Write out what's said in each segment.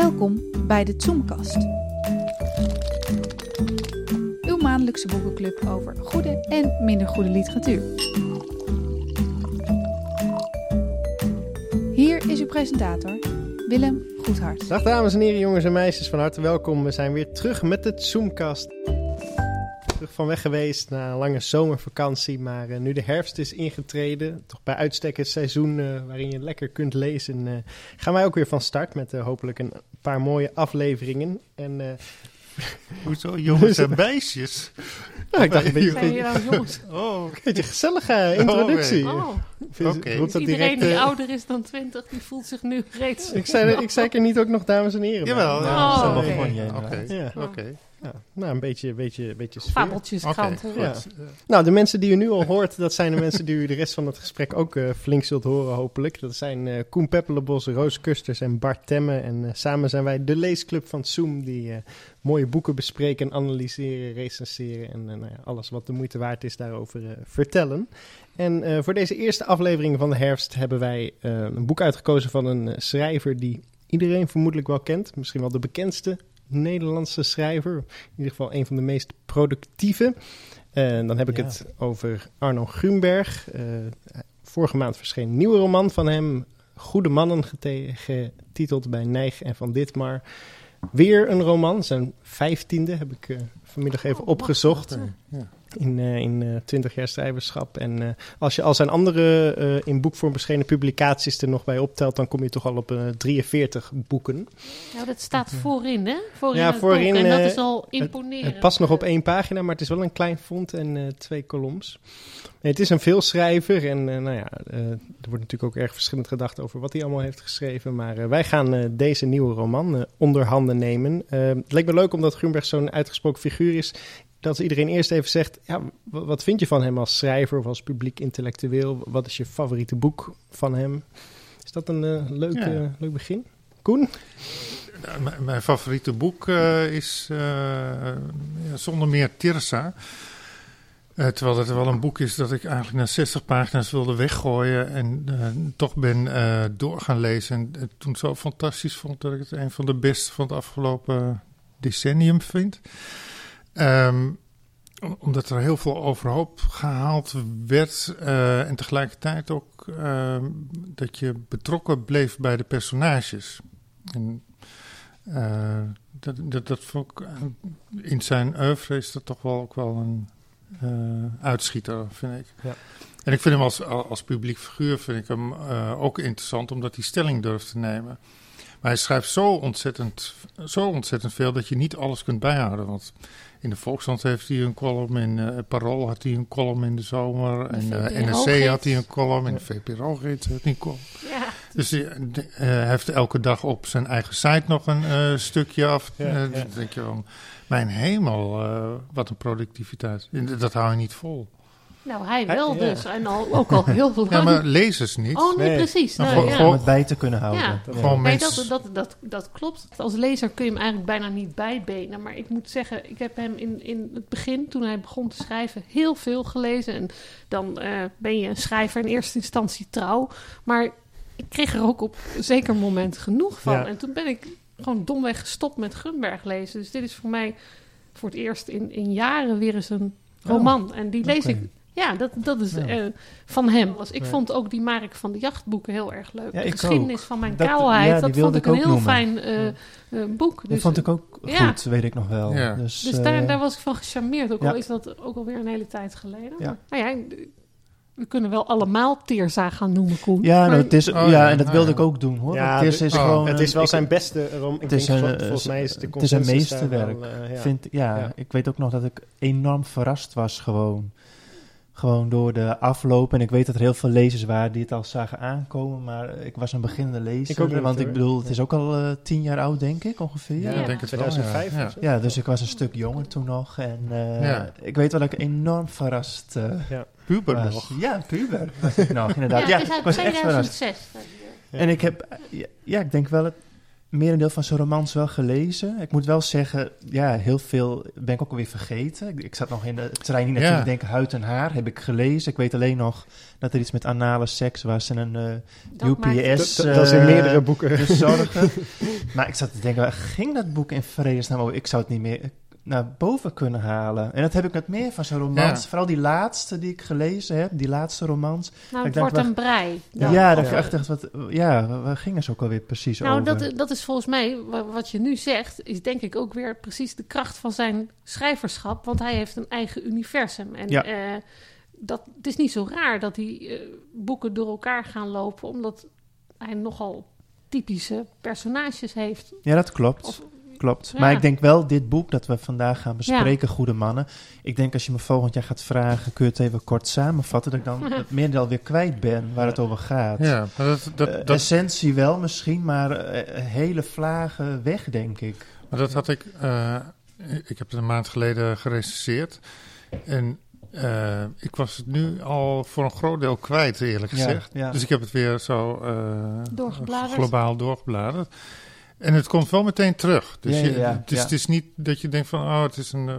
Welkom bij de Zoomkast. Uw maandelijkse boekenclub over goede en minder goede literatuur. Hier is uw presentator, Willem Goedhart. Dag dames en heren, jongens en meisjes, van harte welkom. We zijn weer terug met de Zoomkast. Terug van weg geweest na een lange zomervakantie, maar uh, nu de herfst is ingetreden, toch bij uitstek het seizoen uh, waarin je lekker kunt lezen, uh, gaan wij ook weer van start met hopelijk een paar mooie afleveringen. En, Hoezo jongens en meisjes? Nou, ik dacht een beetje, Zijn nou jongens? Oh, een beetje gezellige introductie. Oh, Vind- Oké. roept dat iedereen direct, die eh, ouder is dan 20, die voelt zich nu reeds... ik, zei, ik zei er niet ook nog dames en heren. bij. Jawel, ja. Oh, zo oké. Ja, oké. Ja, nou een beetje, beetje, beetje. Fabeltjes, kranten. Ja. Nou, de mensen die u nu al hoort, dat zijn de mensen die u de rest van het gesprek ook eh, flink zult horen, hopelijk. Dat zijn eh, Koen Peppelenbos, Roos Kusters en Bart Temme. En eh, samen zijn wij de leesclub van Zoom, die mooie boeken bespreken, analyseren, recenseren en nou ja, alles wat de moeite waard is daarover vertellen. En voor deze eerste aflevering van de herfst hebben wij een boek uitgekozen van een schrijver die iedereen vermoedelijk wel kent. Misschien wel de bekendste Nederlandse schrijver. In ieder geval een van de meest productieve. En dan heb ik Ja. het over Arno Grunberg. Eh, vorige maand verscheen een nieuwe roman van hem. Goede Mannen getiteld bij Nijg en Van Ditmar. Weer een roman, zijn vijftiende, heb ik eh, vanmiddag even Oh, opgezocht. Ja. In, eh, in eh, 20 jaar schrijverschap. En eh, als je al zijn andere eh, in boekvorm verschenen publicaties er nog bij optelt, dan kom je toch al op eh 43 boeken. Nou, dat staat voorin, hè? Voorin Ja, het voorin, boek. En dat eh, is al imponerend. Het past nog op één pagina, maar het is wel een klein font en eh, twee kolom's. Nee, het is een veelschrijver en eh, nou ja, eh, er wordt natuurlijk ook erg verschillend gedacht over wat hij allemaal heeft geschreven. Maar eh, wij gaan eh, deze nieuwe roman eh, onder handen nemen. Eh, het leek me leuk omdat Grunberg zo'n uitgesproken figuur is. Dat iedereen eerst even zegt, ja, wat vind je van hem als schrijver of als publiek intellectueel? Wat is je favoriete boek van hem? Is dat een eh, leuk, Ja. eh, leuk begin? Koen? Nou, mijn- favoriete boek eh, is eh, ja, zonder meer Tirsa. Eh, terwijl het wel een boek is dat ik eigenlijk na 60 pagina's wilde weggooien. En eh, toch ben eh, door gaan lezen. En het toen zo fantastisch vond dat ik het een van de beste van het afgelopen decennium vind. Ehm, om- omdat er heel veel overhoop gehaald werd. eh, en tegelijkertijd ook ehm, dat je betrokken bleef bij de personages. En eh, dat, dat, dat vond ik, eh, in zijn oeuvre is dat toch wel ook wel een uitschieter, vind ik. Ja. En ik vind hem als, als publiek figuur vind ik hem ook interessant, omdat hij stelling durft te nemen. Maar hij schrijft zo ontzettend, zo ontzettend veel dat je niet alles kunt bijhouden. Want in de Volkskrant heeft hij een column, in eh Parool had hij een column in de zomer. En eh NRC had hij een column, in de VPRO-gids had hij een column. Ja, Dus hij eh, de- hij heeft elke dag op zijn eigen site nog een eh, stukje af. Ja, ja. Dan denk je van, mijn hemel, eh, wat een productiviteit. Dat hou je niet vol. nou, hij wel Ja. dus. En al, ook al heel lang. Ja, maar lezers niet. Oh, nee, Nee. precies. Nou, Nou, gewoon- ja. Om het bij te kunnen houden. Ja. Gewoon Nee, mensen... dat, dat, dat, dat klopt. Als lezer kun je hem eigenlijk bijna niet bijbenen. Maar ik moet zeggen, ik heb hem in, in het begin, toen hij begon te schrijven, heel veel gelezen. En dan eh, ben je een schrijver in eerste instantie trouw. Maar ik kreeg er ook op een zeker moment genoeg van. Ja. En toen ben ik gewoon domweg gestopt met Gunberg lezen. Dus dit is voor mij voor het eerst in, in jaren weer eens een roman. en die lees ik... Ja, dat, dat is Ja. eh, van hem. Dus ik Ja. vond ook die Mark van de Jachtboeken heel erg leuk. Ja, de geschiedenis van mijn Dat- kaalheid, dat vond ik ik een heel noemen. fijn eh, eh, boek. Dat Dus, vond ik ook ja. goed, weet ik nog wel. Ja. Dus, dus eh, daar, daar was ik van gecharmeerd. Ook ja. al is dat ook alweer een hele tijd geleden. Ja. Maar, nou ja, we kunnen wel allemaal Teerza gaan noemen, Koen. ja, nou, het is, Oh, ja, ja, en dat wilde ja. ik ook doen hoor. Ja, is, oh, gewoon... het is wel ik- zijn beste. Ik het is een, vol- volgens mij is de het is een meesterwerk. ja. Vind, ja, Ja. ik weet ook nog dat ik enorm verrast was gewoon. Gewoon door de afloop. En ik weet dat er heel veel lezers waren die het al zagen aankomen. Maar ik was een beginnende lezer. Ik ook niet, want ik bedoel, het Ja. is ook al eh, tien jaar oud, denk ik ongeveer. Ja, Ja. ik denk het wel. 2005 ja. of zo. Ja, dus ik was een stuk jonger toen nog. En eh, Ja. ik weet wel dat ik enorm verrast eh, Puber was. nog. Ja, puber was ik nog, inderdaad. ja, Ja, het is ik uit was echt verrast. 2006. Ja. En ik heb, ja, ja, ik denk wel het merendeel van zijn romans wel gelezen. Ik moet wel zeggen, ja, heel veel ben ik ook alweer vergeten. Ik, ik zat nog in de trein hier naartoe Ja. te denken, Huid en Haar heb ik gelezen. Ik weet alleen nog dat er iets met anale seks was en een eh, Dat maakt- UPS. Dat, dat is in eh, meerdere boeken. bezorgen. maar ik zat te denken, waar ging dat boek in vredesnaam over? Ik zou het niet meer naar boven kunnen halen. En dat heb ik met meer van zijn romans. Ja. Vooral die laatste die ik gelezen heb, die laatste romans. Nou, Ik het wordt een brei. Ja, dan. dat Ja. ik echt dacht, wat, ja, waar, gingen ze ook alweer precies Nou, over? dat, dat is volgens mij, wa- wat je nu zegt, is denk ik ook weer precies de kracht van zijn schrijverschap. Want hij heeft een eigen universum. En Ja. eh, dat, het is niet zo raar dat die eh, boeken door elkaar gaan lopen, omdat hij nogal typische personages heeft. Ja, dat klopt. Of- klopt. Ja. Maar ik denk wel, dit boek dat we vandaag gaan bespreken, Goede Mannen. Ik denk als je me volgend jaar gaat vragen, kun je het even kort samenvatten, dat ik dan het merendeel weer kwijt ben waar het over gaat. Ja, maar dat, dat, Eh, dat, essentie wel misschien, maar eh, hele vlagen weg, denk ik. maar dat had ik... eh, ik heb het een maand geleden gerecenseerd. En eh, ik was het nu al voor een groot deel kwijt, eerlijk gezegd. ja. Dus ik heb het weer zo eh, Doorgebladerd? globaal doorgebladerd. En het komt wel meteen terug. Dus Ja, je, ja, dus het is niet dat je denkt van, oh, het is, een, eh,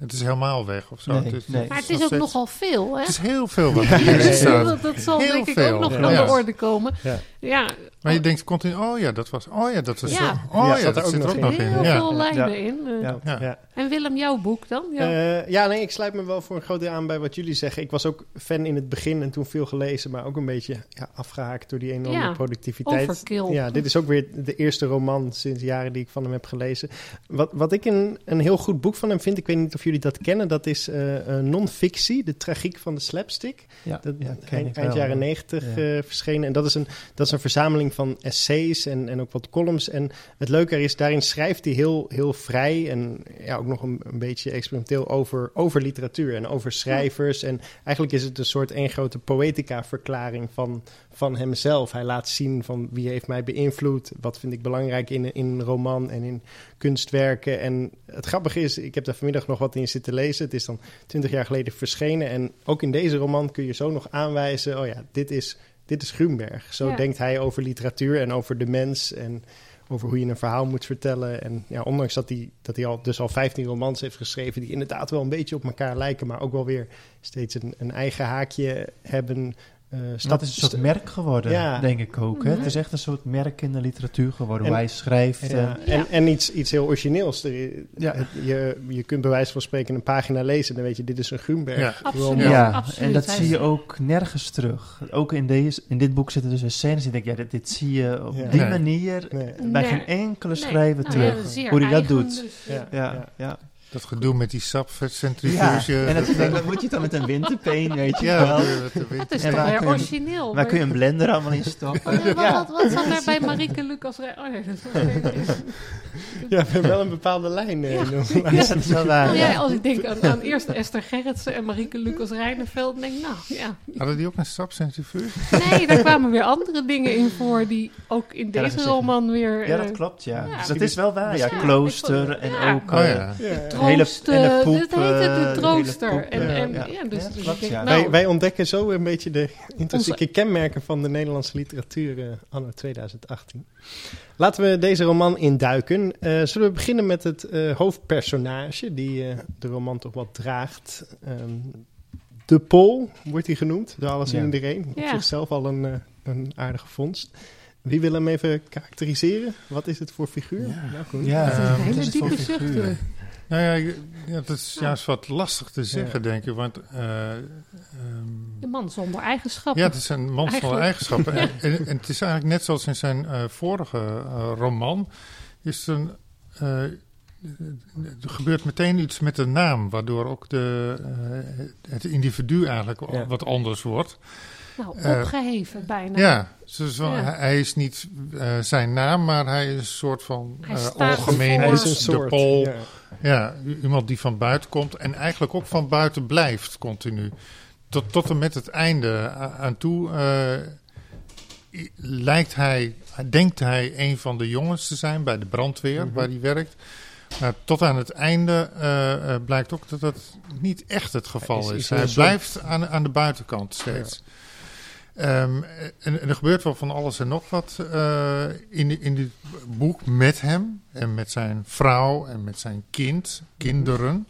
het is helemaal weg of zo. Nee, het is, nee. Maar het is ook steeds- nogal veel, hè? Het is heel veel wat Ja, erin ja, ja. staat. Dat, dat zal Heel denk ik veel. ook nog Ja. aan de orde komen. Ja. Maar je denkt continu, oh ja, dat was, oh ja, dat was Ja. zo. Oh ja, dat er ook zit er ook nog in. heel Ja. veel lijnen Ja. in. Ja. Ja. Ja. En Willem, jouw boek dan? Ja. Eh, ja, nee, ik sluit me wel voor een groot deel aan bij wat jullie zeggen. Ik was ook fan in het begin en toen veel gelezen, maar ook een beetje ja, afgehaakt door die enorme Ja, productiviteit. Overkill. Ja, dit is ook weer de eerste roman sinds jaren die ik van hem heb gelezen. Wat, wat ik een, een heel goed boek van hem vind, ik weet niet of jullie dat kennen, dat is eh, eh, non-fictie, de tragiek van de slapstick. Ja, Dat, ja, ken eind, ik eind wel, jaren ja. negentig Ja. eh, verschenen. En dat is, een, dat is een verzameling van essays en, en ook wat columns. En het leuke is, daarin schrijft hij heel, heel vrij en ja, ook nog een, een beetje experimenteel over, over literatuur en over schrijvers. En eigenlijk is het een soort één grote poëtica-verklaring van, van hemzelf. Hij laat zien van wie heeft mij beïnvloed, wat vind ik belangrijk in, in een roman en in kunstwerken. En het grappige is, ik heb daar vanmiddag nog wat in zitten lezen. Het is dan twintig jaar geleden verschenen. En ook in deze roman kun je zo nog aanwijzen, oh ja, dit is, dit is Grunberg. Zo Ja. denkt hij over literatuur en over de mens en over hoe je een verhaal moet vertellen. En ja, ondanks dat hij, dat hij al, dus al 15 romans heeft geschreven... die inderdaad wel een beetje op elkaar lijken... maar ook wel weer steeds een, een eigen haakje hebben... eh Dat is een soort merk geworden, Ja. denk ik ook. Hè? Het is echt een soort merk in de literatuur geworden, En- hoe hij schrijft. Ja, en- en, Ja. en iets, iets heel origineels. Ja. het- je, je kunt bij wijze van spreken een pagina lezen... en dan weet je, dit is een Grunberg. Ja. Absoluut. Ja, absoluut. en dat zie je ook nergens terug. Ook in, deze, in dit boek zitten dus weer scènes die denk ja, dit, dit zie je op Ja. die Nee. manier Nee. bij Nee. geen enkele Nee. schrijver Nou terug. hoe hij dat doet. dus, Ja, Ja, ja. ja. Dat gedoe met die sapcentrifuge. ja. En dat, moet je dan met een winterpeen, weet je ja, wel? dat- is En toch weer origineel. Waar kun je een blender allemaal in stoppen? Oh, ja, wat, wat, wat zat er bij Marieke Lucas? Oh nee, dat is Ja, we hebben wel een bepaalde lijn. eh, Ja, dat is wel waar. Oh, als ik denk aan, aan eerst Esther Gerritsen en Marieke Lucas Rijneveld, denk ik, nou ja. Hadden die ook een sapcentrifuge? Nee, daar kwamen weer andere dingen in voor die ook in deze roman weer... Ja, eh, dat klopt, ja. Ja. Dus dat is wel waar, ja. Ja, Klooster en ja. ook... Hele- Troost, en de eh, poep, dit heette eh, de hele trooster. poep, en, eh, en, ja. ja. dus dus klopt, denk, nou, wij, wij ontdekken zo een beetje de intrinsieke kenmerken van de Nederlandse literatuur eh, anno 2018. Laten we deze roman induiken. Eh, zullen we beginnen met het eh, hoofdpersonage die eh, de roman toch wat draagt. Ehm, de Pol wordt hij genoemd door alles en Ja. iedereen. Op Ja. zichzelf al een, een aardige vondst. Wie wil hem even karakteriseren? Wat is het voor figuur? Ja. Nou. Ja, is een hele het diepe figuur? Nou ja, dat is Ja. juist wat lastig te zeggen, Ja. denk ik. Want eh, ehm, Een man zonder eigenschappen. ja, het is een man zonder Eigenlijk. eigenschappen. En, en, en het is eigenlijk net zoals in zijn eh, vorige eh, roman. Is een, eh, er gebeurt meteen iets met de naam, waardoor ook de, het individu eigenlijk Ja. wat anders wordt. nou, eh, opgeheven bijna. Ja, dus wel- Ja. Hij, hij is niet eh, zijn naam, maar hij is een soort van eh, algemeen Hij is een de soort. pol. ja. Ja, iemand die van buiten komt en eigenlijk ook van buiten blijft continu. Tot, tot en met het einde aan toe eh, lijkt hij, denkt hij een van de jongens te zijn bij de brandweer Mhm. waar hij werkt. Maar tot aan het einde eh, eh, blijkt ook dat dat niet echt het geval is- Hij blijft aan, aan de buitenkant steeds. Ehm, en, en er gebeurt wel van alles en nog wat eh, in, die- in die boek met hem en met zijn vrouw en met zijn kind, kinderen.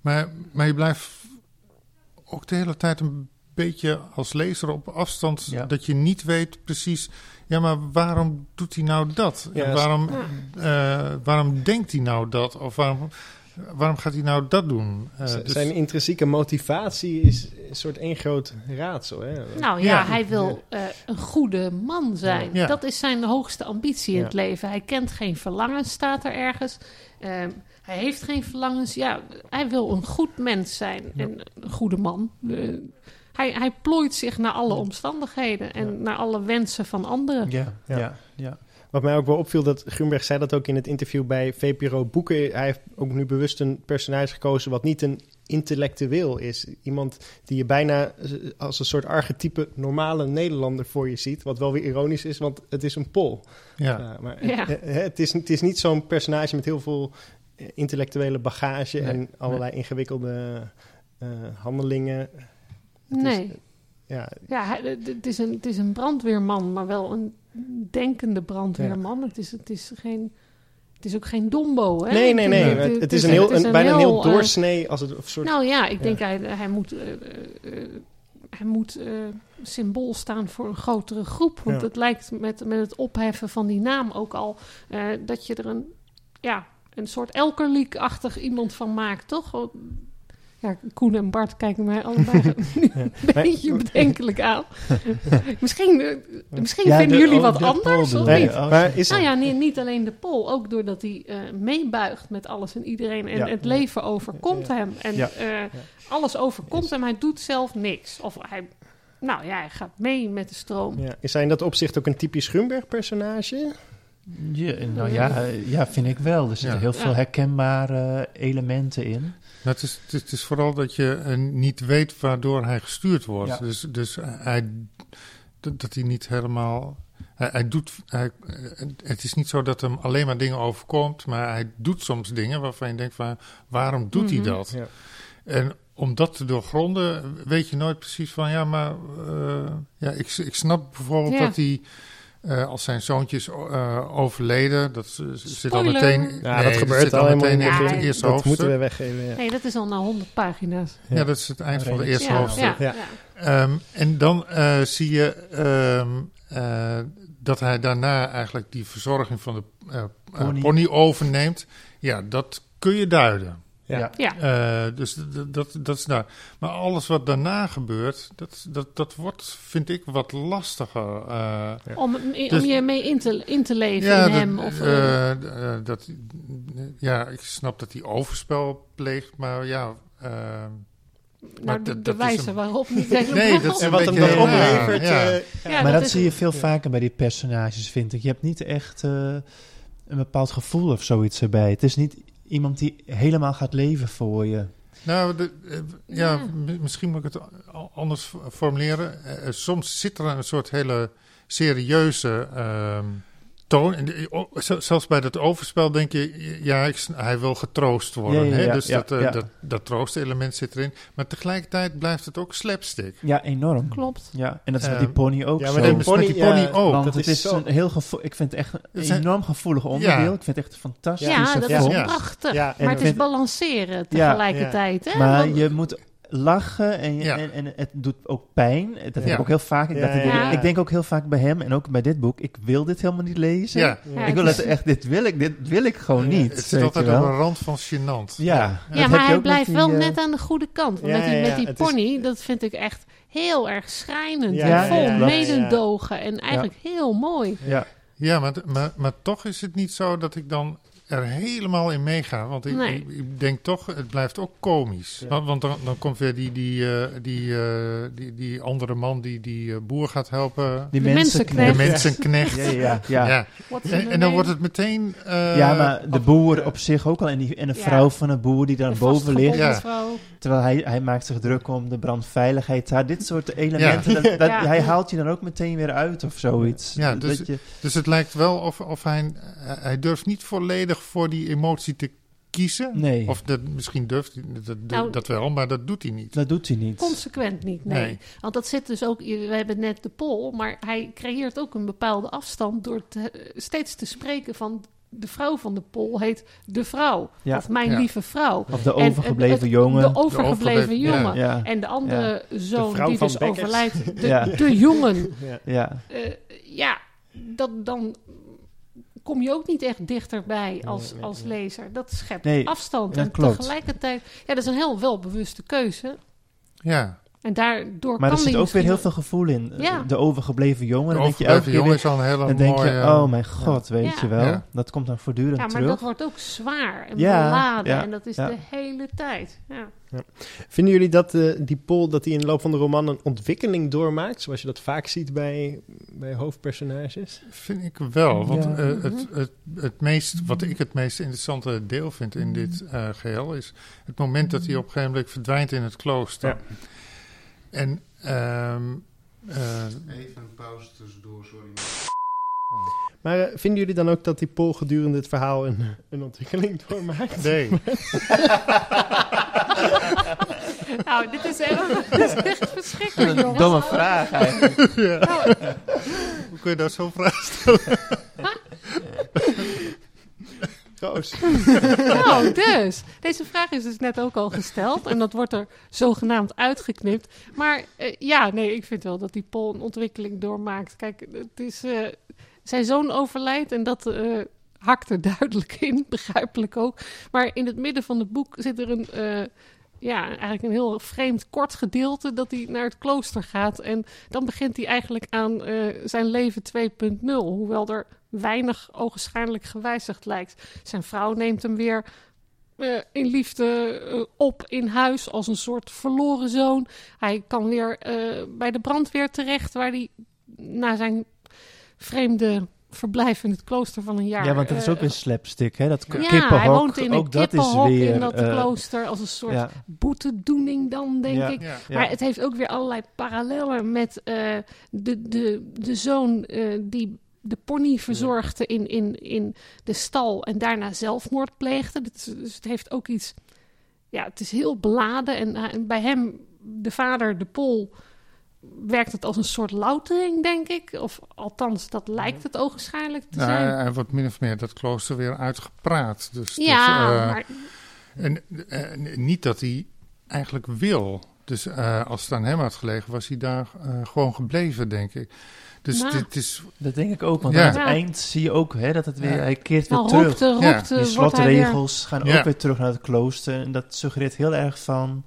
Maar, maar je blijft ook de hele tijd een beetje als lezer op afstand Ja. dat je niet weet precies. Ja, maar waarom doet hij nou dat? Ja, En waarom, eh, waarom denkt hij nou dat? Of waarom, waarom gaat hij nou dat doen? Eh, dus- Zijn intrinsieke motivatie is een soort één groot raadsel. Hè? Nou ja, Ja. hij wil eh, een goede man zijn. Ja. Dat is zijn hoogste ambitie in het leven. Hij kent geen verlangens, staat er ergens. Ehm, hij heeft geen verlangens. Ja, hij wil een goed mens zijn en een goede man. Eh, hij, hij plooit zich naar alle omstandigheden en Ja. naar alle wensen van anderen. Ja, Ja. ja, ja. Wat mij ook wel opviel, dat Grunberg zei dat ook in het interview bij VPRO Boeken. Hij heeft ook nu bewust een personage gekozen wat niet een intellectueel is. Iemand die je bijna eh, als een soort archetype normale Nederlander voor je ziet. Wat wel weer ironisch is, want het is een Pol. ja. Ja, maar Ja. Het, eh, het, is, het is niet zo'n personage met heel veel eh, intellectuele bagage Nee, en allerlei ingewikkelde eh, handelingen. Het is- Nee. ja, Ja, het is, een, het is een brandweerman, maar wel een denkende brandweerman. Het, is, het, is geen, het is ook geen dombo, hè? nee, nee, nee. Het, is een heel, is een, bijna een heel eh, doorsnee als het of soort. Nou ja, ik Ja. denk hij, hij moet, eh, hij moet symbool staan voor een grotere groep. Want Ja. het lijkt met, met het opheffen van die naam ook al dat je er een, ja, een soort Elkerliek-achtig iemand van maakt, toch? Ja, Koen en Bart kijken mij allebei een beetje bedenkelijk aan. misschien eh, misschien Ja, vinden de- jullie oh, wat de anders, of Nee, niet? Maar is, Nou ja, nee, niet alleen de Pol, ook doordat hij eh, meebuigt met alles en iedereen. En Ja. het leven overkomt Ja. hem. En Ja. eh, alles overkomt hem, hij doet zelf niks. Of hij, nou ja, hij gaat mee met de stroom. ja, is hij in dat opzicht ook een typisch Grunberg-personage? Ja, nou ja, ja, vind ik wel. Er zitten Ja. heel veel herkenbare elementen in. Nou, het, is, het, is, het is vooral dat je eh, niet weet waardoor hij gestuurd wordt. Ja. Dus, dus hij, dat, dat hij niet helemaal. Hij, hij doet. Hij, eh, het is niet zo dat hem alleen maar dingen overkomt, maar hij doet soms dingen waarvan je denkt van waarom doet Mhm. hij dat? Ja. En om dat te doorgronden, weet je nooit precies van ja, maar eh, ja, ik, ik snap bijvoorbeeld Ja. dat hij. Eh, als zijn zoontjes eh, overleden, dat zit al meteen. Ja, nee, dat gebeurt al meteen in het het Ja, eerste Dat hoofdstuk. moeten we weggeven, ja. Nee, dat is al na 100 pagina's. Ja, Ja. dat is het eind van de Redelijk. eerste Ja, hoofdstuk. ja, Ja. ja. Ehm, en dan eh, zie je ehm, eh, dat hij daarna eigenlijk die verzorging van de Pony. pony. overneemt. Ja, dat kun je duiden. Ja. Ja. Eh, dus dat, dat is daar. Maar alles wat daarna gebeurt, dat, dat, dat wordt, vind ik, wat lastiger. eh. Om, om Dus- je mee in te, in te leven ja, in dat, hem. Of, eh, dat, ja, ik snap dat hij overspel pleegt, maar ja. nou, maar de, wijze een- waarop niet helemaal. Nee, dat is En een wat hem beetje- dan ja, oplevert. ja. eh, Ja, maar dat, is- zie je veel ja. vaker bij die personages, vind ik. Je hebt niet echt eh, een bepaald gevoel of zoiets erbij. Het is niet iemand die helemaal gaat leven voor je. Nou, de, eh, ja, misschien moet ik het anders formuleren. Eh, eh, soms zit er een soort hele serieuze ehm, toon. Zelfs bij dat overspel denk je, ja, ik, hij wil getroost worden. Ja, ja, hè? ja, dus ja, dat, eh, ja. dat, dat troostelement zit erin. Maar tegelijkertijd blijft het ook slapstick. Ja, enorm. Klopt. Ja, en dat is met die pony ook Ja, zo. maar dus pony, met die pony ja, ook. Want dat het is is zo- een heel gevo- Ik vind het echt een zijn- enorm gevoelig onderdeel. Ja. Ik vind het echt fantastisch. Ja, dat is prachtig. Maar het is balanceren tegelijkertijd. Hè? Maar Want- je moet lachen en, Ja. en, en het doet ook pijn. Dat heb Ja. ik ook heel vaak. Ik, Ja, dacht, ik- ja, ja. ik denk ook heel vaak bij hem en ook bij dit boek. Ik wil dit helemaal niet lezen. Ja, Ja, ik wil het is- echt, dit wil ik, dit wil ik gewoon Ja, niet. het zit je altijd op een rand van gênant. Ja, Ja, maar hij blijft die, wel eh, net aan de goede kant. Want Ja, met die, met ja, die is- pony, dat vind ik echt heel erg schrijnend. Ja, en vol ja, ja, mededogen. En eigenlijk heel mooi. Ja, Ja, maar, maar, maar toch is het niet zo dat ik dan er helemaal in meega. Want ik, Nee. ik, ik denk toch, het blijft ook komisch. Ja. Want, want dan, dan komt weer die, die, eh, die, eh, die, die andere man die die eh, boer gaat helpen. die De mensen mensenknecht. De Echt? mensenknecht. Ja, ja, ja. Ja. En, dan wordt het meteen... eh, Ja, maar de boer op zich ook al. En, die, en de Ja. vrouw van de boer die dan De boven ligt. vastgebonden Ja. vrouw. Terwijl hij, hij maakt zich druk om de brandveiligheid. daar. Dit soort elementen, dat, dat- Ja. hij haalt je dan ook meteen weer uit of zoiets. Ja, Dat dus- je, Dus het lijkt wel of, of hij, hij durft niet volledig voor die emotie te kiezen? Nee, Of dat, misschien durft hij dat, Nou, dat wel, maar dat doet hij niet. dat doet hij niet. Consequent niet, nee. Nee. Want dat zit dus ook, we hebben net de pol, maar hij creëert ook een bepaalde afstand door te- steeds te spreken van de vrouw van de pol heet de vrouw. Ja. Of mijn Ja. lieve vrouw. Of de En overgebleven het- jongen. De overgebleven jongen. ja, En de andere zoon die dus overlijdt, de, Ja. de jongen. Ja. ja. Eh, ja, dat, dan kom je ook niet echt dichterbij als, Nee, nee, als lezer. Dat schept Nee, afstand. dat en klopt. tegelijkertijd, ja, dat is een heel welbewuste keuze. Ja, En daardoor Maar kan er zit ook weer heel veel gevoel in. Ja. De overgebleven jongen. de Dan denk je elke jongen weer- is al een hele Dan denk mooie... je, oh mijn god, weet Ja. je wel. Ja. Dat komt dan voortdurend Ja, maar terug. dat wordt ook zwaar en Ja, beladen. ja, en dat is ja. de hele tijd. Ja. Vinden jullie dat eh, die Paul dat hij in de loop van de roman een ontwikkeling doormaakt, zoals je dat vaak ziet bij, bij hoofdpersonages? Vind ik wel. Want Ja. eh, het, het, het meest, wat ik het meest interessante deel vind in dit eh, geheel is het moment dat hij op een gegeven moment verdwijnt in het klooster. Ja. En ehm, eh, Even een pauze tussendoor, sorry. Maar eh, vinden jullie dan ook dat die Paul gedurende het verhaal een, een ontwikkeling doormaakt? nee, Nou, dit is, echt- dit is echt verschrikkelijk, jongens. domme vraag eigenlijk. hoe kun je dat zo vragen? Roos. Nou, dus. Deze vraag is dus net ook al gesteld. En dat wordt er zogenaamd uitgeknipt. Maar eh, ja, nee, ik vind wel dat die Paul een ontwikkeling doormaakt. Kijk, het is... eh, zijn zoon overlijdt en dat eh, hakt er duidelijk in. Begrijpelijk ook. Maar in het midden van het boek zit er een... eh, ja, eigenlijk een heel vreemd kort gedeelte dat hij naar het klooster gaat. En dan begint hij eigenlijk aan eh, zijn leven 2.0. Hoewel er weinig ogenschijnlijk gewijzigd lijkt. Zijn vrouw neemt hem weer eh, in liefde eh, op in huis als een soort verloren zoon. Hij kan weer eh, bij de brandweer terecht, waar hij na zijn vreemde verblijf in het klooster van een jaar. Ja, want dat is ook een slapstick, hè? Dat ja, kippenhok, hij woont in een ook dat is kippenhok weer... in dat klooster als een soort ja, boetedoening dan, denk Ja. ik. Ja. ja. Maar het heeft ook weer allerlei parallellen met eh, de, de, de zoon eh, die de pony verzorgde in, in, in de stal en daarna zelfmoord pleegde. Dus het heeft ook iets... Ja, het is heel beladen. En, eh, en bij hem, de vader, de pol, werkt het als een soort loutering, denk ik. Of althans, dat lijkt het ogenschijnlijk te Nou, zijn. hij wordt min of meer dat klooster weer uitgepraat. Dus ja, dat, eh, maar En eh, niet dat hij eigenlijk wil. Dus als het aan hem had gelegen, was hij daar gewoon gebleven, denk ik. Dus Nou. dit is. Dat denk ik ook, want Ja. aan het Ja. eind zie je ook hè, dat het weer, Ja. hij keert weer dan terug. Ja. rokte, Die weer... slotregels gaan Ja. ook weer terug naar het klooster. En dat suggereert heel erg van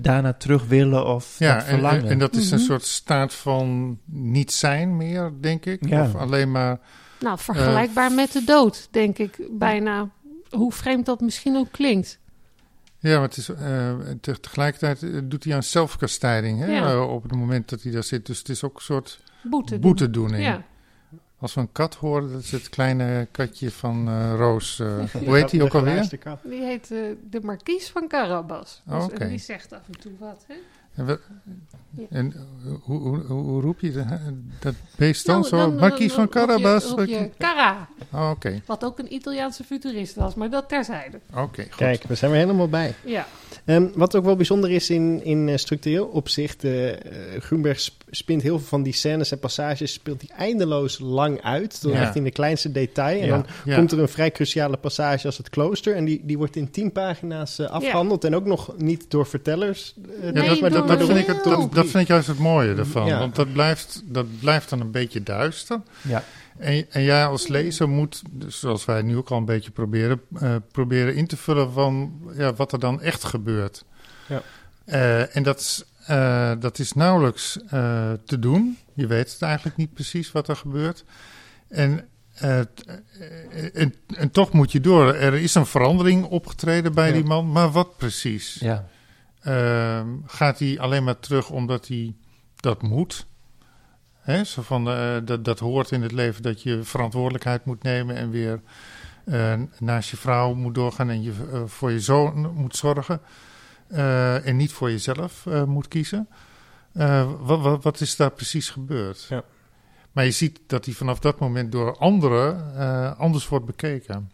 daarna terug willen of Ja, dat verlangen. en, en dat is een Mhm. soort staat van niet zijn meer, denk ik. Ja. Of alleen maar. Nou, vergelijkbaar met de dood, denk ik bijna. Hoe vreemd dat misschien ook klinkt. Ja, maar het is, eh, te- tegelijkertijd eh, doet hij aan zelfkastijding hè, Ja. eh, op het moment dat hij daar zit. Dus het is ook een soort Boete. doen. boetedoening. Ja. Als we een kat horen, dat is het kleine katje van eh, Roos. eh, hoe heet die ook alweer? Die heet eh, de Marquise van Carabas. Oh, Dus, en die zegt af en toe wat. Hè? En, we- Ja. en eh, hoe, hoe, hoe, hoe roep je dat, dat beest dan Nou, zo? Marquis van roep je- Carabas? roep je Cara, Oh, Oké, wat ook een Italiaanse futurist was, maar dat terzijde. oké, goed. Kijk, we zijn er helemaal bij. Ja, Ehm, wat ook wel bijzonder is in, in eh, structureel opzicht, eh eh, Groenberg sp- spint heel veel van die scènes en passages, speelt hij eindeloos lang uit, tot Ja. echt in de kleinste detail. En Ja. dan Ja. komt er een vrij cruciale passage als het klooster, en die, die wordt in tien pagina's eh, afgehandeld, en ook nog niet door vertellers. eh, Ja, Nee, dat, maar door dat, vind ik het, dat, dat vind ik juist het mooie ervan. Ja. Want dat blijft, dat blijft dan een beetje duister. Ja. En, en jij als lezer moet, dus zoals wij nu ook al een beetje proberen, eh, proberen in te vullen van ja, wat er dan echt gebeurt. Ja. Eh, en dat is, eh, dat is nauwelijks eh, te doen. Je weet het eigenlijk niet precies wat er gebeurt. En, t- en, en toch moet je door. Er is een verandering opgetreden bij Ja. die man, maar wat precies? Ja. Ehm, gaat hij alleen maar terug omdat hij dat moet? Hè, zo van, eh, dat, dat hoort in het leven dat je verantwoordelijkheid moet nemen en weer eh, naast je vrouw moet doorgaan en je eh, voor je zoon moet zorgen. en niet voor jezelf moet kiezen. Wat, wat, wat is daar precies gebeurd? Ja. Maar je ziet dat hij vanaf dat moment door anderen anders wordt bekeken.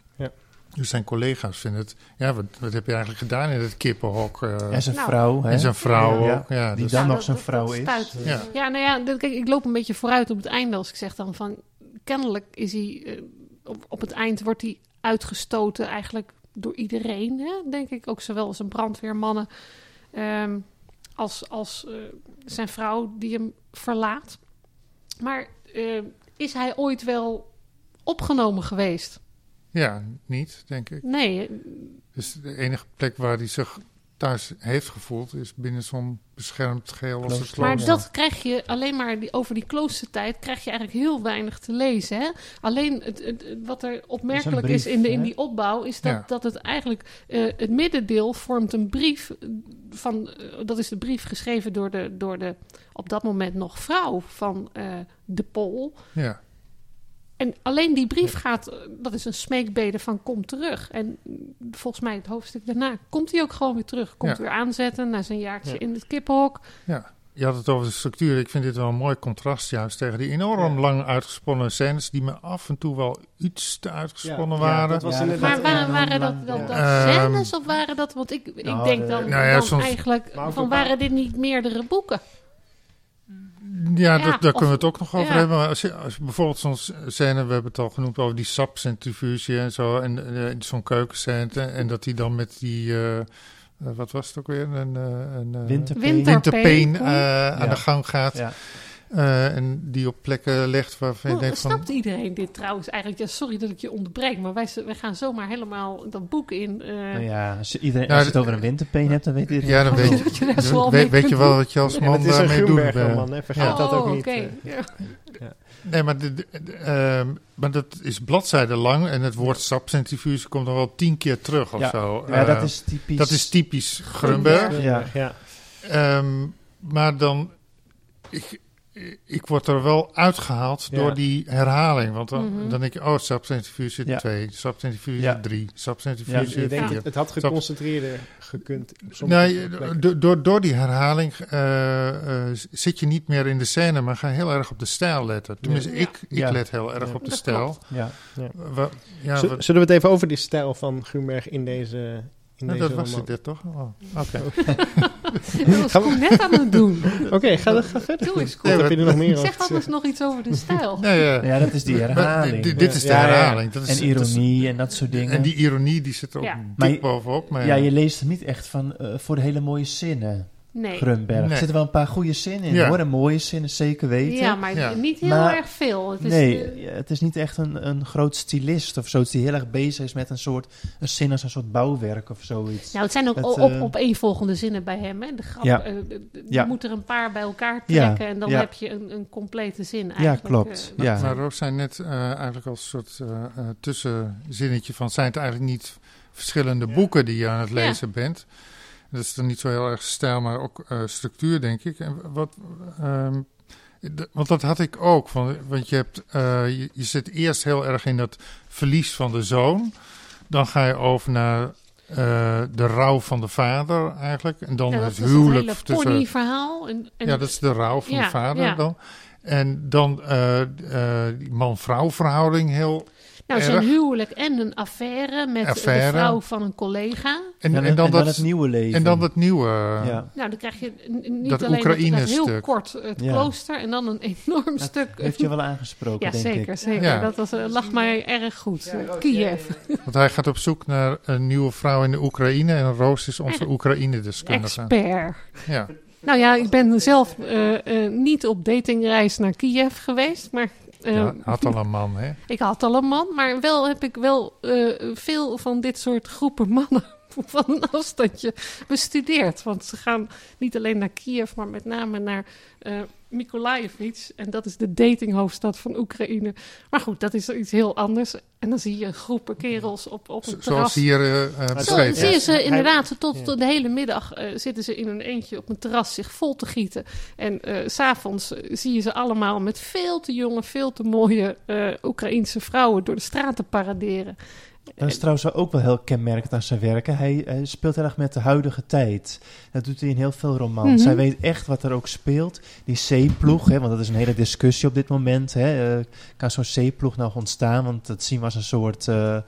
Dus zijn collega's vinden het... Ja, wat, wat heb je eigenlijk gedaan in het kippenhok? eh, En zijn Nou, vrouw, hè? en zijn vrouw Ja. ook. Ja, Die dus- dan Ja, nog zijn vrouw dat is. Ja. Ja, nou ja, dat- kijk, ik loop een beetje vooruit op het einde als ik zeg dan van... Kennelijk is hij... eh, op, op het eind wordt hij uitgestoten eigenlijk door iedereen, hè, denk ik. Ook zowel zijn brandweermannen ehm, als, als eh, zijn vrouw die hem verlaat. Maar eh, is hij ooit wel opgenomen geweest? Ja, niet, denk ik. Nee, Dus de enige plek waar hij zich thuis heeft gevoeld... is binnen zo'n beschermd geheel als het. Maar dat krijg je alleen maar die, over die kloostertijd krijg je eigenlijk heel weinig te lezen. Hè? Alleen het, het, het- wat er opmerkelijk brief, is, in, de, in die opbouw, is dat, Ja. dat het eigenlijk eh, het middendeel vormt een brief van eh, dat is de brief geschreven door de, door de op dat moment nog vrouw van eh, de Pol. Ja, En alleen die brief gaat, eh, dat is een smeekbede van kom terug. En volgens mij het hoofdstuk daarna komt hij ook gewoon weer terug. Komt Ja. weer aanzetten na zijn jaartje Ja. in het kippenhok. ja. Je had het over de structuur. Ik vind dit wel een mooi contrast juist tegen die enorm Ja. lang uitgesponnen scènes... die me af en toe wel iets te uitgesponnen Ja, ja, waren. dat was Ja, inderdaad... Maar waren, waren dat, dat, Ehm, scènes of waren dat... Want ik, ik Nou, denk de- dan, Nou ja, dan soms- eigenlijk... Van waren dit niet meerdere boeken? Ja, Ja, dat, daar of- kunnen we het ook nog over ja. hebben. Maar als je, als je bijvoorbeeld zo'n scène, we hebben het al genoemd over die sapcentrifuge en zo, en eh, zo'n keukenscène, en dat hij dan met die, eh, eh, wat was het ook weer, een, eh, een eh, Winterpeen. Winter- winterpeen Winterpeen, eh, aan Ja. de gang gaat, Ja. eh, en die op plekken legt waarvan je denkt van... snapt iedereen dit trouwens eigenlijk? Ja, sorry dat ik je onderbreek, maar wij, wij gaan zomaar helemaal dat boek in. eh, Nou ja, als je, iedereen, Nou, als je het over een winterpeen hebt, dan weet iedereen. Ja, dan weet je, dat je daar zo al dan mee weet, weet je wel wat je als Ja, man maar het is een daarmee doet. eh. Hè? Vergeet oh, dat ook niet. oké. eh. Ja. Nee, maar, de, de- de- ehm, maar dat is bladzijden lang en het woord sapcentrifuge komt nog wel tien keer terug of Ja. zo. Ja, dat Eh, is typisch. dat is typisch Grunberg. Ja. ja. Ehm, maar dan, ik, ik word er wel uitgehaald Ja. door die herhaling. Want dan, Mhm. dan denk je, oh, subcentrifuge Ja. 2, subcentrifuge Ja. 3, Ja, subcentrifuge je denkt, 4. het, het had geconcentreerder gekund. op sommige Nee, plekken. do- door, door die herhaling eh, eh, zit je niet meer in de scène, maar ga heel erg op de stijl letten. Tenminste, Ja. ik, ik Ja. let heel erg Ja. op de stijl. Ja. Ja, Zullen we het even over die stijl van Grunberg in deze, nou, deze dat was het dit toch? Oh, Oké. Dat was net aan het doen. Oké, ga, ga verder. Doe eens. Nee, heb je er nog meer over Zeg anders nog iets over de stijl. Nee, ja. ja, dat is die herhaling. dit, dit is de herhaling. Dat is, en dat is- ironie en dat soort dingen. en die ironie die zit er ook dik bovenop. Maar ja, je leest het niet echt van eh, voor de hele mooie zinnen, Nee. Grunberg. Nee. Er zitten wel een paar goede zinnen in Ja. hoor, en mooie zinnen, zeker weten. Ja, maar Ja. niet heel Maar- erg veel. Het is, nee, eh, het is niet echt een, een groot stylist of zo, die heel erg bezig is met een soort een zin als een soort bouwwerk of zoiets. nou, het zijn ook Het, op, eh, op volgende zinnen bij hem. Hè? De grap, Ja. eh, je moet er een paar bij elkaar Ja, trekken en dan ja. heb je een, een complete zin ja, eigenlijk. klopt. eh, ja. Maar Roos zei net eh, eigenlijk als soort eh, eh, tussenzinnetje van... zijn het eigenlijk niet verschillende Ja. boeken die je aan het lezen bent? Dat is dan niet zo heel erg stijl, maar ook eh, structuur, denk ik. En wat, ehm, want dat had ik ook. Van, want je, hebt, eh, je, je zit eerst heel erg in dat verlies van de zoon. Dan ga je over naar eh, de rouw van de vader eigenlijk. En dan ja, dat het is het huwelijk hele tussen... ponyverhaal. En, en Ja, dat is de rouw van Ja, de vader ja. dan. En dan die man-vrouw verhouding heel... nou, zijn huwelijk en een affaire met Affaire. de vrouw van een collega. En, En, en, dan, dat, het nieuwe leven. en dan dat nieuwe... ja. Nou, dan krijg je niet Dat alleen dat, dat heel kort het Ja. klooster en dan een enorm Dat stuk. heeft je wel aangesproken, ja, denk zeker, ik. zeker. Ja. Dat was, eh, lag mij erg goed. Kiev. Want hij gaat op zoek naar een nieuwe vrouw in de Oekraïne. En Roos is onze? Oekraïne-deskundige. Expert. Ja. Nou ja, ik ben zelf eh, eh, niet op datingreis naar Kiev geweest, maar eh, ja, had al een man, hè? ik had al een man. Maar wel heb ik wel eh, veel van dit soort groepen mannen van een afstandje bestudeerd. Want ze gaan niet alleen naar Kiev, maar met name naar eh Mykolaiv. En dat is de datinghoofdstad van Oekraïne. Maar goed, dat is iets heel anders. En dan zie je groepen kerels op, op Zo- een terras. Zoals hier eh, eh, Zo beschreven. zie je ze inderdaad tot, tot de hele middag eh, zitten ze in een eentje op een terras zich vol te gieten. En eh, s s'avonds zie je ze allemaal met veel te jonge, veel te mooie eh Oekraïense vrouwen door de straten paraderen. Dat is trouwens ook wel heel kenmerkend aan zijn werken. Hij, hij speelt heel erg met de huidige tijd. Dat doet hij in heel veel romans. Mhm. Hij weet echt wat er ook speelt. Die zeeploeg, hè, want dat is een hele discussie op dit moment. Hè. Eh, kan zo'n zeeploeg nou ontstaan? Want dat zien we als een soort... eh, eh,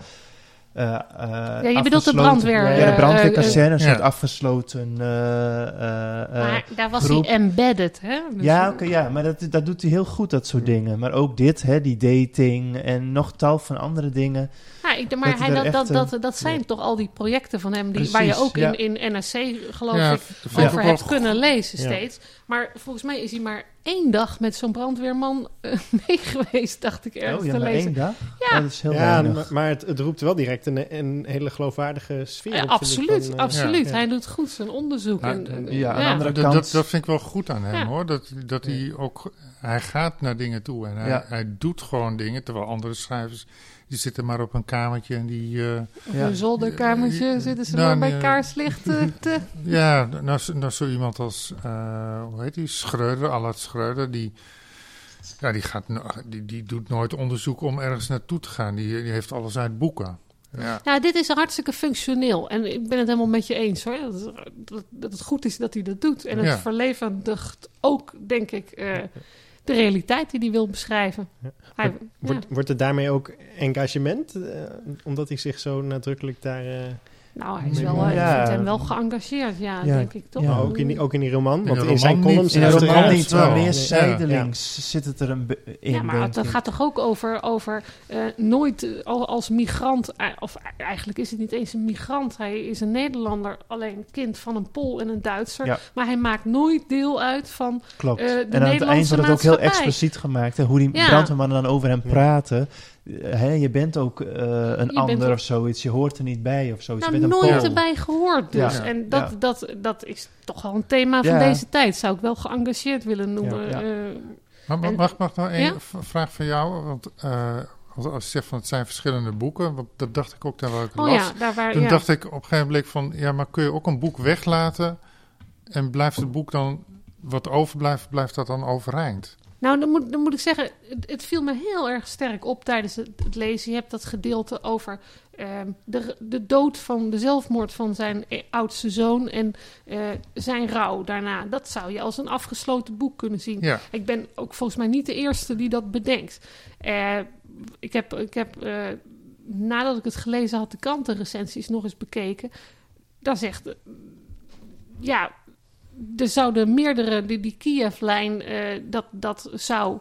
eh, je bedoelt de brandweer, Ja, de eh, brandweerkazerne, een eh, soort ja. afgesloten... eh, eh, eh, maar daar was groep. hij embedded, hè? Dus- ja, oké, ja, maar dat, dat doet hij heel goed, dat soort dingen. Maar ook dit, hè, die dating en nog tal van andere dingen. Ja, ik, maar Dat hij, dat, echt, dat, eh, dat, dat zijn ja. toch al die projecten van hem, die, waar je ook ja. in, in NRC, geloof Ja, ik, over hebt wel kunnen lezen Ja. steeds. Maar volgens mij is hij maar één dag met zo'n brandweerman eh, mee geweest, dacht ik ergens oh ja, te lezen. één dag? Ja. Oh, dat is heel maar, maar het, het roept wel direct een, een hele geloofwaardige sfeer. Ja, op, vind ik, absoluut, van, eh, absoluut. ja. Hij doet goed zijn onderzoek. Maar, en, ja, aan de andere Dat, kant- dat, dat vind ik wel goed aan hem Ja. hoor. Dat, dat hij ook. Hij gaat naar dingen toe en hij, Ja. hij doet gewoon dingen. Terwijl andere schrijvers. Die zitten maar op een kamertje en die. eh, Op Ja. een zolderkamertje Ja, zitten ze nou, maar bij nee. kaarslicht eh, te... ja, nou, zo- nou zo iemand als. eh, hoe heet die? Schreuder, Allard Schreuder. Die. Ja, die, gaat, die, die doet nooit onderzoek om ergens naartoe te gaan. Die, die heeft alles uit boeken. Ja. Nou, dit is hartstikke functioneel. En ik ben het helemaal met je eens hoor. Dat, dat, dat het goed is dat hij dat doet. En het Ja. verlevendigt ook, denk ik, eh, de realiteit die hij wil beschrijven. Ja. Hij, ja. Wordt, wordt er daarmee ook engagement? eh, omdat hij zich zo nadrukkelijk daar... Nou, hij is wel, eh, Ja. ik vind hem wel geëngageerd, ja, Ja, denk ik toch? ja. ook, in die, ook in die roman? Want de in zijn columns... In de hij roman niet, wel- maar meer Ja. zijdelings zit het er een in, Ja, maar dat gaat toch ook over, over eh, nooit eh, al- als migrant, of eigenlijk is het niet eens een migrant, hij is een Nederlander, alleen kind van een Pool en een Duitser. Ja. Maar hij maakt nooit deel uit van Klopt. eh, de en aan het eind Nederlandse wordt het ook heel expliciet gemaakt. Hè, hoe die Ja. brandweermannen dan over hem Ja. praten. Hè, je bent ook eh, een ander ook- of zoiets. Je hoort er niet bij of zoiets. Nou, je bent een nooit Pool. erbij gehoord dus. Ja. En dat, Ja. dat, dat is toch wel een thema van Ja. deze tijd. Zou ik wel geëngageerd willen noemen. Ja. Eh, Maar mag, mag nog één vraag van jou? Want eh, als als je zegt van het zijn verschillende boeken, want dat dacht ik ook terwijl ik oh las. ja, daar waar... Toen ja. dacht ik op een gegeven moment van, ja, maar kun je ook een boek weglaten en blijft het boek dan, wat overblijft, blijft dat dan overeind? Nou, dan moet, dan moet ik zeggen, het, het viel me heel erg sterk op tijdens het, het lezen. Je hebt dat gedeelte over ehm, de, de dood van de zelfmoord van zijn eh, oudste zoon en eh, zijn rouw daarna. Dat zou je als een afgesloten boek kunnen zien. Ja, Ik ben ook volgens mij niet de eerste die dat bedenkt. Eh, ik heb, ik heb nadat ik het gelezen had, de krantenrecensies nog eens bekeken. Daar zegt, ja, er zouden meerdere, die, die Kiev-lijn, eh, dat, dat zou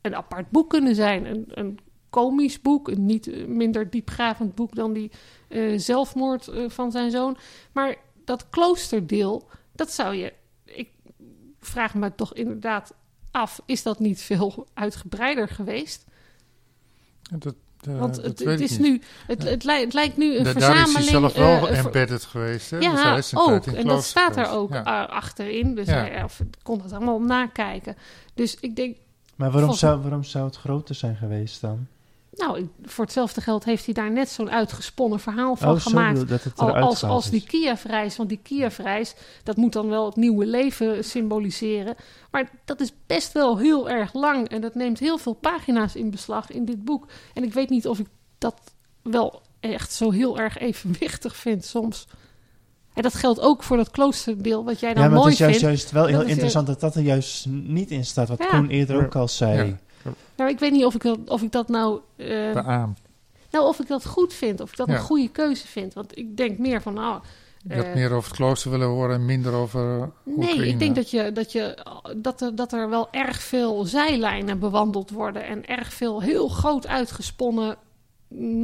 een apart boek kunnen zijn. Een, een komisch boek, een niet eh, minder diepgravend boek dan die eh, zelfmoord van zijn zoon. Maar dat kloosterdeel, dat zou je. Ik vraag me toch inderdaad af: is dat niet veel uitgebreider geweest? dat, eh, Want dat het, is niet. nu, het, het, lijkt, het lijkt nu een Da- verzameling. Daar is hij zelf wel eh, embedded geweest. Hè? Dus hij ja, is een ook. En dat staat er ook Ja. eh, achterin. Dus Ja. hij of, kon het allemaal nakijken. Dus ik denk, Maar waarom Volgens- zou, waarom zou het groter zijn geweest dan? Nou, voor hetzelfde geld heeft hij daar net zo'n uitgesponnen verhaal van oh, gemaakt. Al- als, als die is. Kiev-reis, want die Kiev-reis, dat moet dan wel het nieuwe leven symboliseren. Maar dat is best wel heel erg lang en dat neemt heel veel pagina's in beslag in dit boek. En ik weet niet of ik dat wel echt zo heel erg evenwichtig vind soms. En dat geldt ook voor dat kloosterdeel, wat jij dan Ja, maar mooi het is juist, vindt. juist wel heel interessant dat dat er juist niet in staat. Wat Ja. Koen eerder ook al zei. Ja. Nou, ik weet niet of ik dat, of ik dat nou... Beaam. nou, of ik dat goed vind, of ik dat Ja. een goede keuze vind. Want ik denk meer van, nou... Je had eh, meer over het klooster willen horen en minder over Nee, ik denk dat, je, dat, je, dat, er, dat er wel erg veel zijlijnen bewandeld worden. En erg veel heel groot uitgesponnen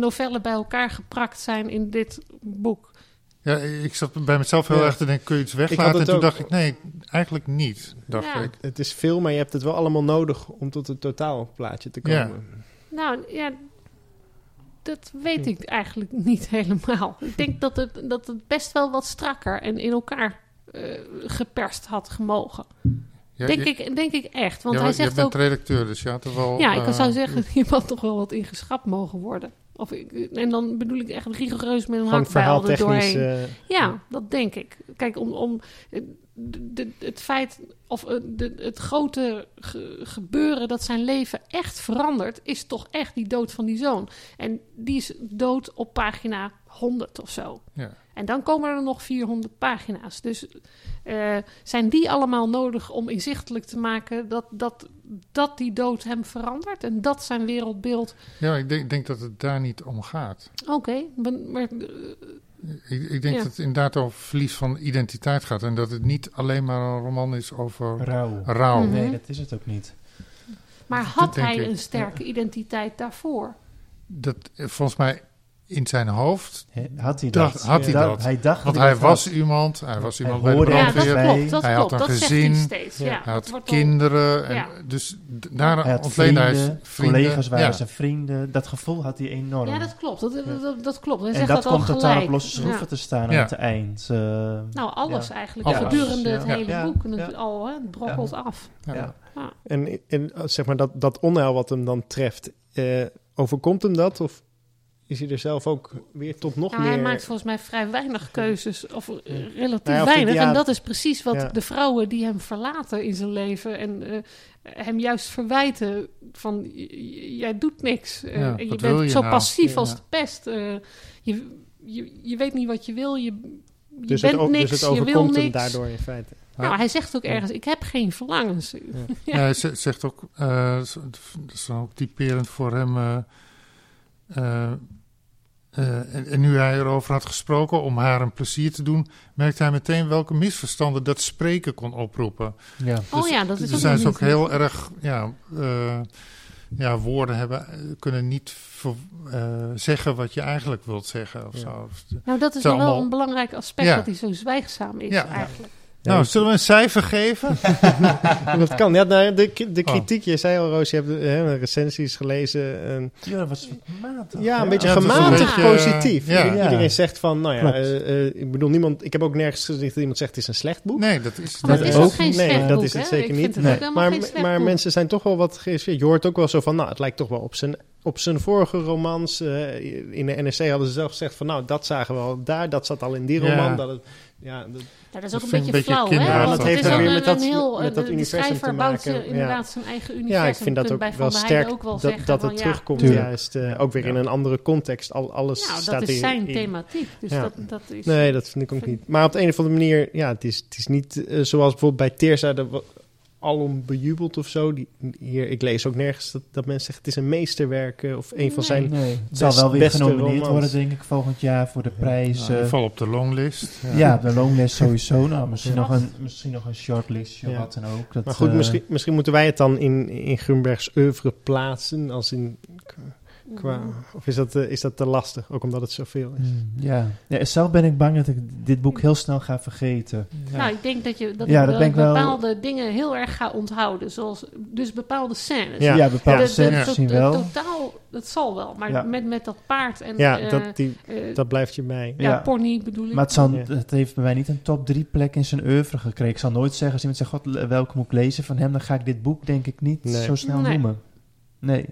novellen bij elkaar geprakt zijn in dit boek. Ja, ik zat bij mezelf heel Ja. erg te denken, kun je iets weglaten? En toen ook. dacht ik, nee, eigenlijk niet, dacht Ja. ik. Het is veel, maar je hebt het wel allemaal nodig om tot het totaalplaatje te Ja. komen. Nou ja, dat weet ik eigenlijk niet helemaal. Ik denk dat het, dat het best wel wat strakker en in elkaar eh, geperst had gemogen. Ja, denk, je, ik, denk ik echt. Want ja, hij je zegt bent ook... redacteur, dus je had er wel... Ja, ik eh, zou zeggen, hier had toch wel wat ingeschrapt mogen worden. Of ik, en dan bedoel ik echt rigoureus met een hakbijl er doorheen. eh, Ja, dat denk ik. Kijk, om, om eh, de, de- het feit of eh, de, het grote ge- gebeuren dat zijn leven echt verandert, is toch echt die dood van die zoon. En die is dood op pagina 100 of zo. Ja. En dan komen er nog 400 pagina's. Dus eh, zijn die allemaal nodig om inzichtelijk te maken dat, dat, dat die dood hem verandert en dat zijn wereldbeeld. Ja, ik denk, denk dat het daar niet om gaat. Oké, maar, maar, Ik, ik denk Ja. dat het inderdaad over verlies van identiteit gaat. En dat het niet alleen maar een roman is over Rauw. rouw. Mhm. Nee, dat is het ook niet. maar had hij ik. een sterke identiteit daarvoor? Dat, eh, volgens mij in zijn hoofd. Hè, Had hij Dacht- dat? had hij Da- dat? Hij dacht Want dat hij dat was had. iemand. Hij was Hij iemand bij de hoorde Ja, dat brandweer. bij- klopt. Dat Hij had een dat gezin. zegt hij steeds. Ja. Hij had kinderen. En Ja. Dus daar Hij had ontleende hij vrienden, collega's waren ja. zijn vrienden. Dat gevoel had hij enorm. Ja, dat klopt. Dat, dat, dat, dat klopt. Hij en zegt dat dat, komt totaal op losse schroeven Ja. te staan Ja. aan het eind. eh, Nou, alles Ja. eigenlijk. Alles. Gedurende Ja. het hele boek. En Ja. het al, hè, het brokkelt af. En, zeg maar dat, dat onheil wat hem dan treft, eh, overkomt hem dat? Of is hij er zelf ook weer tot nog Nou, meer... hij maakt volgens mij vrij weinig keuzes, of eh, relatief Nou ja, of het- weinig. ja. en dat is precies wat Ja. de vrouwen die hem verlaten in zijn leven en eh, hem juist verwijten van jij doet niks. Eh, Ja, en je bent je zo nou? passief als de pest. Eh, je, je, je weet niet wat je wil, je, je dus, bent het, niks, dus het je wil niks. daardoor in feite. Nou, hij zegt ook ergens, ik heb geen verlangens. Ja, Ja. hij ze- zegt ook, eh, dat is dan ook typerend voor hem. Eh, eh, en, en nu hij erover had gesproken om haar een plezier te doen, merkte hij meteen welke misverstanden dat spreken kon oproepen. ja. Oh ja, dat is dus ook zijn nog ze ook niet- heel erg, ja, eh, ja woorden hebben, kunnen niet ver- eh, zeggen wat je eigenlijk wilt zeggen. Of Ja. zo. Nou, dat is wel wel allemaal- een belangrijk aspect, Ja. dat hij zo zwijgzaam is Ja. eigenlijk. Nou, zullen we een cijfer geven? dat kan. Ja, nou, de, de Oh. kritiek, je zei al, Roos, je hebt eh, recensies gelezen. en- Ja, dat was matig. ja, een beetje Ja, een gematigd beetje, eh, positief. ja. Ieder- Ja. Iedereen zegt van, nou ja, eh, eh, ik bedoel, niemand, ik heb ook nergens gezien dat iemand zegt het is een slecht boek. Nee, dat is, Dat is ook geen slecht Nee, dat boek, is het hè? zeker niet. het Nee. Maar, maar boek. mensen zijn toch wel wat geïnspireerd. Je hoort ook wel zo van, nou, het lijkt toch wel op zijn, op zijn vorige romans. in de NRC hadden ze zelf gezegd van, nou, dat zagen we al daar, dat zat al in die Ja. roman. Dat het, ja, dat, Ja, dat is Dat ook een beetje ik een beetje flauw, hè? Want Ja, dat het heeft weer met een dat- heel... met dat de- universum de te bouwt maken, ja. inderdaad zijn eigen universum. ja, ik vind dat ook wel sterk ook wel dat, zeggen dat van, het ja, terugkomt. Juist, eh, ook weer in een andere context. Al, alles Nou, staat dat is hier zijn in- thematiek. Dus Ja. dat, dat is... Nee, dat vind ik ook niet. Maar op de een of andere manier, ja, het is, het is niet eh, zoals bijvoorbeeld bij Teersa dat wa- alom bejubeld of zo. Die, hier, ik lees ook nergens dat, dat mensen zeggen het is een meesterwerk eh, of een van zijn... Nee, het zal wel weer genomineerd romans. worden, denk ik, volgend jaar voor de prijs. Nou, eh, geval op de longlist. ja, de longlist sowieso. Nou, misschien, Ja. nog een, misschien nog een shortlist of Ja. wat dan ook. Dat, Maar goed, eh, misschien, misschien moeten wij het dan in, in Grunbergs oeuvre plaatsen. Als in, qua, of is dat, eh, is dat te lastig? Ook omdat het zoveel is. hmm, ja. ja, zelf ben ik bang dat ik dit boek heel snel ga vergeten. Nou, ik denk dat je dat Ja, wel- bepaalde dingen heel erg ga onthouden. Zoals dus bepaalde scènes. Ja. Ja, bepaalde Ja. scènes misschien wel. Totaal, dat zal wel. Maar Ja. met, met dat paard en Ja, eh, dat, die, eh, dat blijft je bij. ja, Ja. pony bedoel ik. Maar het, zal, Ja. het heeft bij mij niet een top 3 plek in zijn oeuvre gekregen. Ik zal nooit zeggen, als iemand zegt, God, welke moet ik lezen van hem, dan ga ik dit boek denk ik niet Nee. zo snel Nee. noemen. Nee.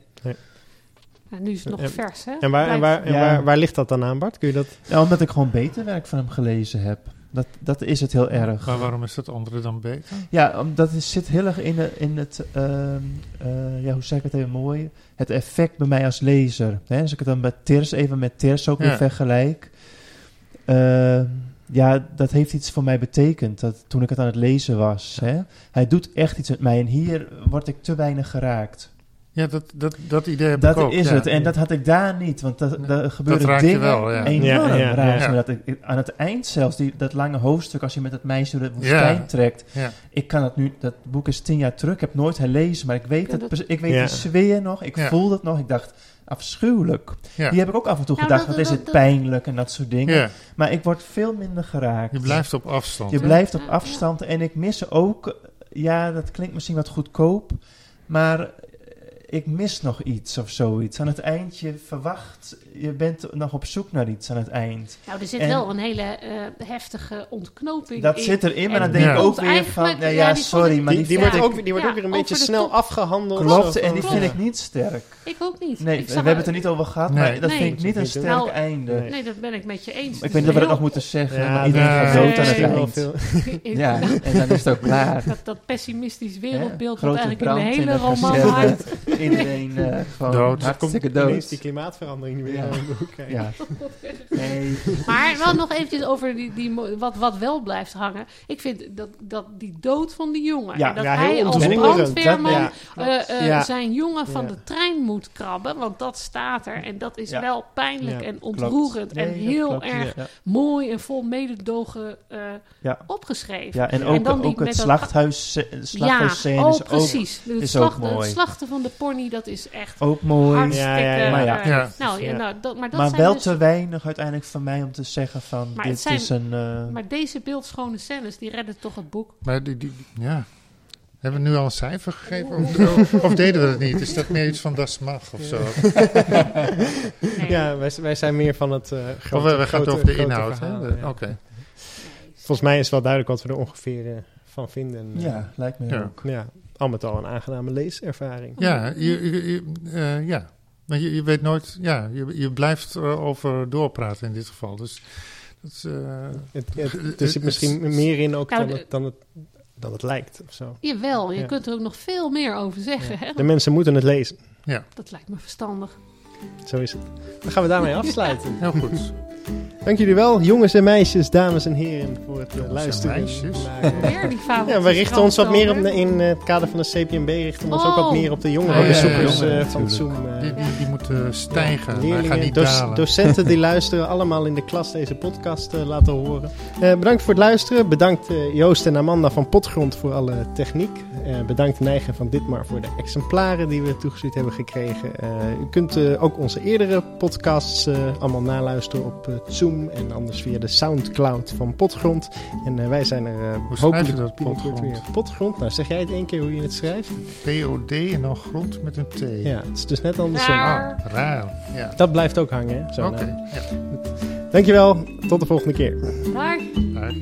Ja, nu is het nog En- vers, hè? En, waar, en, waar, en Ja. waar, waar ligt dat dan aan, Bart? Kun je dat... Ja, omdat ik gewoon beter werk van hem gelezen heb. Dat, dat is het heel erg. Maar waarom is dat andere dan beter? Ja, omdat het zit heel erg in, de, in het, ehm, eh, ja, hoe zeg ik het even mooi? Het effect bij mij als lezer. Hè? Als ik het dan met Tirs, even met Tirs ook Ja. weer vergelijk. Ehm, ja, dat heeft iets voor mij betekend dat, toen ik het aan het lezen was. Hè? Hij doet echt iets met mij en hier word ik te weinig geraakt. Ja, dat, dat, dat idee heb Dat ik ook. is ja. het. En dat had ik daar niet. Want dat, Nee, dat gebeurde je dingen wel, ja. enorm Ja. Dat ik, aan het eind zelfs, die, dat lange hoofdstuk... als je met het meisje door de woestijn Ja. trekt... Ja. Ik kan het nu... Dat boek is tien jaar terug. Ik heb nooit herlezen. Maar ik weet, het, dat- ik weet Ja. die sfeer nog. Ik Ja. voelde het nog. Ik dacht, afschuwelijk. Ja. Die heb ik ook af en toe Nou, gedacht. dat- Wat is dat- het dat- pijnlijk en dat soort dingen. Ja, Maar ik word veel minder geraakt. je blijft op afstand. Je hè? blijft op afstand. En ik mis ook... Ja, dat klinkt misschien wat goedkoop. Maar ik mis nog iets of zoiets. Aan het eind, je verwacht... Je bent nog op zoek naar iets aan het eind. Nou, er zit En- wel een hele eh, heftige ontknoping Dat in. zit erin, maar dan denk ik ook weer van... Nou ja, ja, die vond sorry, maar Die, die, die, wordt ook, die wordt ook weer een beetje snel top. afgehandeld. Klopt, en die ja. vind ik niet sterk. Ik ook niet. Nee, Ik we zag- hebben het er niet over gehad, Nee. maar dat Nee. vind ik niet een sterk Nou, einde. nee. Nee, dat ben ik met je eens. Ik weet niet of we dat nog moeten zeggen, maar iedereen gaat dood aan het eind. Ja, en dan is het ook klaar. Dat, dat pessimistisch wereldbeeld wat eigenlijk in de hele roman hangt. iedereen eh, gewoon Dood. hartstikke Ineens dood. die klimaatverandering weer Ja. aan de hoek kijken. Ja. Nee. Maar wel nog eventjes over die, die, wat, wat wel blijft hangen. Ik vind dat, dat die dood van die jongen. Ja, en dat ja, hij als brandweerman Dat- eh, eh, Ja. zijn jongen van Ja. de trein moet krabben. Want dat staat er. En dat is Ja. wel pijnlijk Ja, en ontroerend. Nee, en heel klopt, erg Ja. mooi en vol mededogen eh, Ja. opgeschreven. Ja, en En ook, dan die ook het met dat- slachthuis, Ja, slachthuisscène oh is ook, precies. De is slacht- ook mooi. Het slachten van de dat is echt ook mooi. hartstikke... Ja, ja, ja. Maar ja. eh, Ja. Nou, ja, Ja. nou, dat, maar dat maar zijn wel dus- te weinig uiteindelijk van mij om te zeggen van Maar dit zijn- is een... eh, Maar deze beeldschone scènes, die redden toch het boek. Maar die, die, ja. Hebben we nu al een cijfer gegeven? Of, of deden we dat niet? Is dat meer iets van Das Mag of zo? Nee. Ja, wij, wij zijn meer van het eh grote, of we, we gaan over de inhoud. Oké. Volgens mij is wel duidelijk wat we er ongeveer eh, van vinden. En, ja, lijkt me Ja. ook. ja, al met al een aangename leeservaring. Ja, je, je, je- eh, ja. Maar je, je weet nooit, ja, je, je blijft erover doorpraten in dit geval. Dus dat is, eh, Het, het- er zit misschien meer in ook Nou, dan, het, dan, het, dan het lijkt. Of zo. Jawel, je Ja. kunt er ook nog veel meer over zeggen. Hè? De mensen moeten het lezen. Dat lijkt me verstandig. Zo is het. Dan gaan we daarmee afsluiten. heel goed. Dank jullie wel, jongens en meisjes, dames en heren, voor het eh, luisteren. meisjes. naar, eh, Weer die fabel. ja, we richten ons wat meer op de, in eh, het kader van de CPMB, richten we ons ook Oh. wat meer op de jongere Oh, ja, bezoekers ja, ja, eh, van natuurlijk. Zoom. eh. Die, die, die moeten stijgen, Leerlingen, gaan niet doc- dalen. docenten die luisteren, allemaal in de klas deze podcast eh, laten horen. Eh, bedankt voor het luisteren. Bedankt eh, Joost en Amanda van Potgrond voor alle techniek. Eh, bedankt Neigen van Ditmar voor de exemplaren die we toegestuurd hebben gekregen. Eh, u kunt eh, ook onze eerdere podcasts eh, allemaal naluisteren op eh, Zoom en anders via de Soundcloud van Potgrond. En eh, wij zijn er eh Hoe schrijf hopelijk je dat, Potgrond? weer. Potgrond, nou zeg jij het één keer hoe je het schrijft? POD en dan grond met een T. Ja, het is dus net andersom. Raar. Ah, raar. Ja. Dat blijft ook hangen, Oké. nou. Ja. Dankjewel, tot de volgende keer. Daar. Raar.